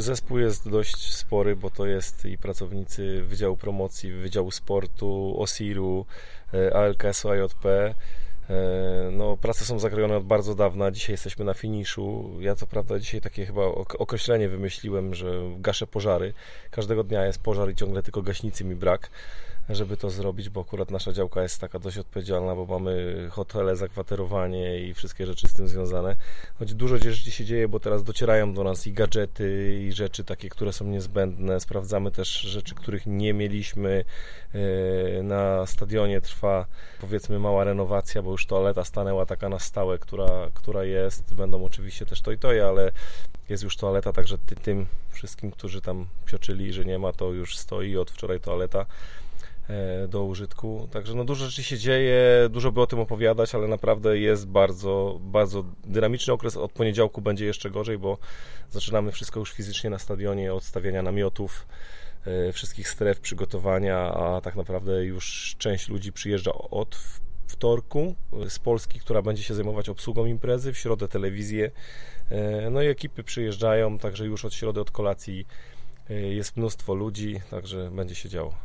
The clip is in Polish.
Zespół jest dość spory, bo to jest i pracownicy Wydziału Promocji, Wydziału Sportu, OSIR-u, e, ALKS-u, AJP. E, No, prace są zakrojone od bardzo dawna. Dzisiaj jesteśmy na finiszu. Ja co prawda dzisiaj takie chyba ok- określenie wymyśliłem, że gaszę pożary. Każdego dnia jest pożar i ciągle tylko gaśnicy mi brak, żeby to zrobić, bo akurat nasza działka jest taka dość odpowiedzialna, bo mamy hotele, zakwaterowanie i wszystkie rzeczy z tym związane. Choć dużo rzeczy się dzieje, bo teraz docierają do nas i gadżety, i rzeczy takie, które są niezbędne. Sprawdzamy też rzeczy, których nie mieliśmy. E, Na stadionie trwa powiedzmy mała renowacja, bo już toaleta stanęła taka na stałe, która, która jest. Będą oczywiście też to i to, ale jest już toaleta, także ty, tym wszystkim, którzy tam psioczyli, że nie ma, to już stoi od wczoraj toaleta do użytku. Także no dużo rzeczy się dzieje, dużo by o tym opowiadać, ale naprawdę jest bardzo, bardzo dynamiczny okres. Od poniedziałku będzie jeszcze gorzej, bo zaczynamy wszystko już fizycznie na stadionie, od stawiania namiotów, e, wszystkich stref przygotowania, a tak naprawdę już część ludzi przyjeżdża od wtorku z Polski, która będzie się zajmować obsługą imprezy, w środę telewizję. E, No i ekipy przyjeżdżają, także już od środy, od kolacji e, jest mnóstwo ludzi, także będzie się działo.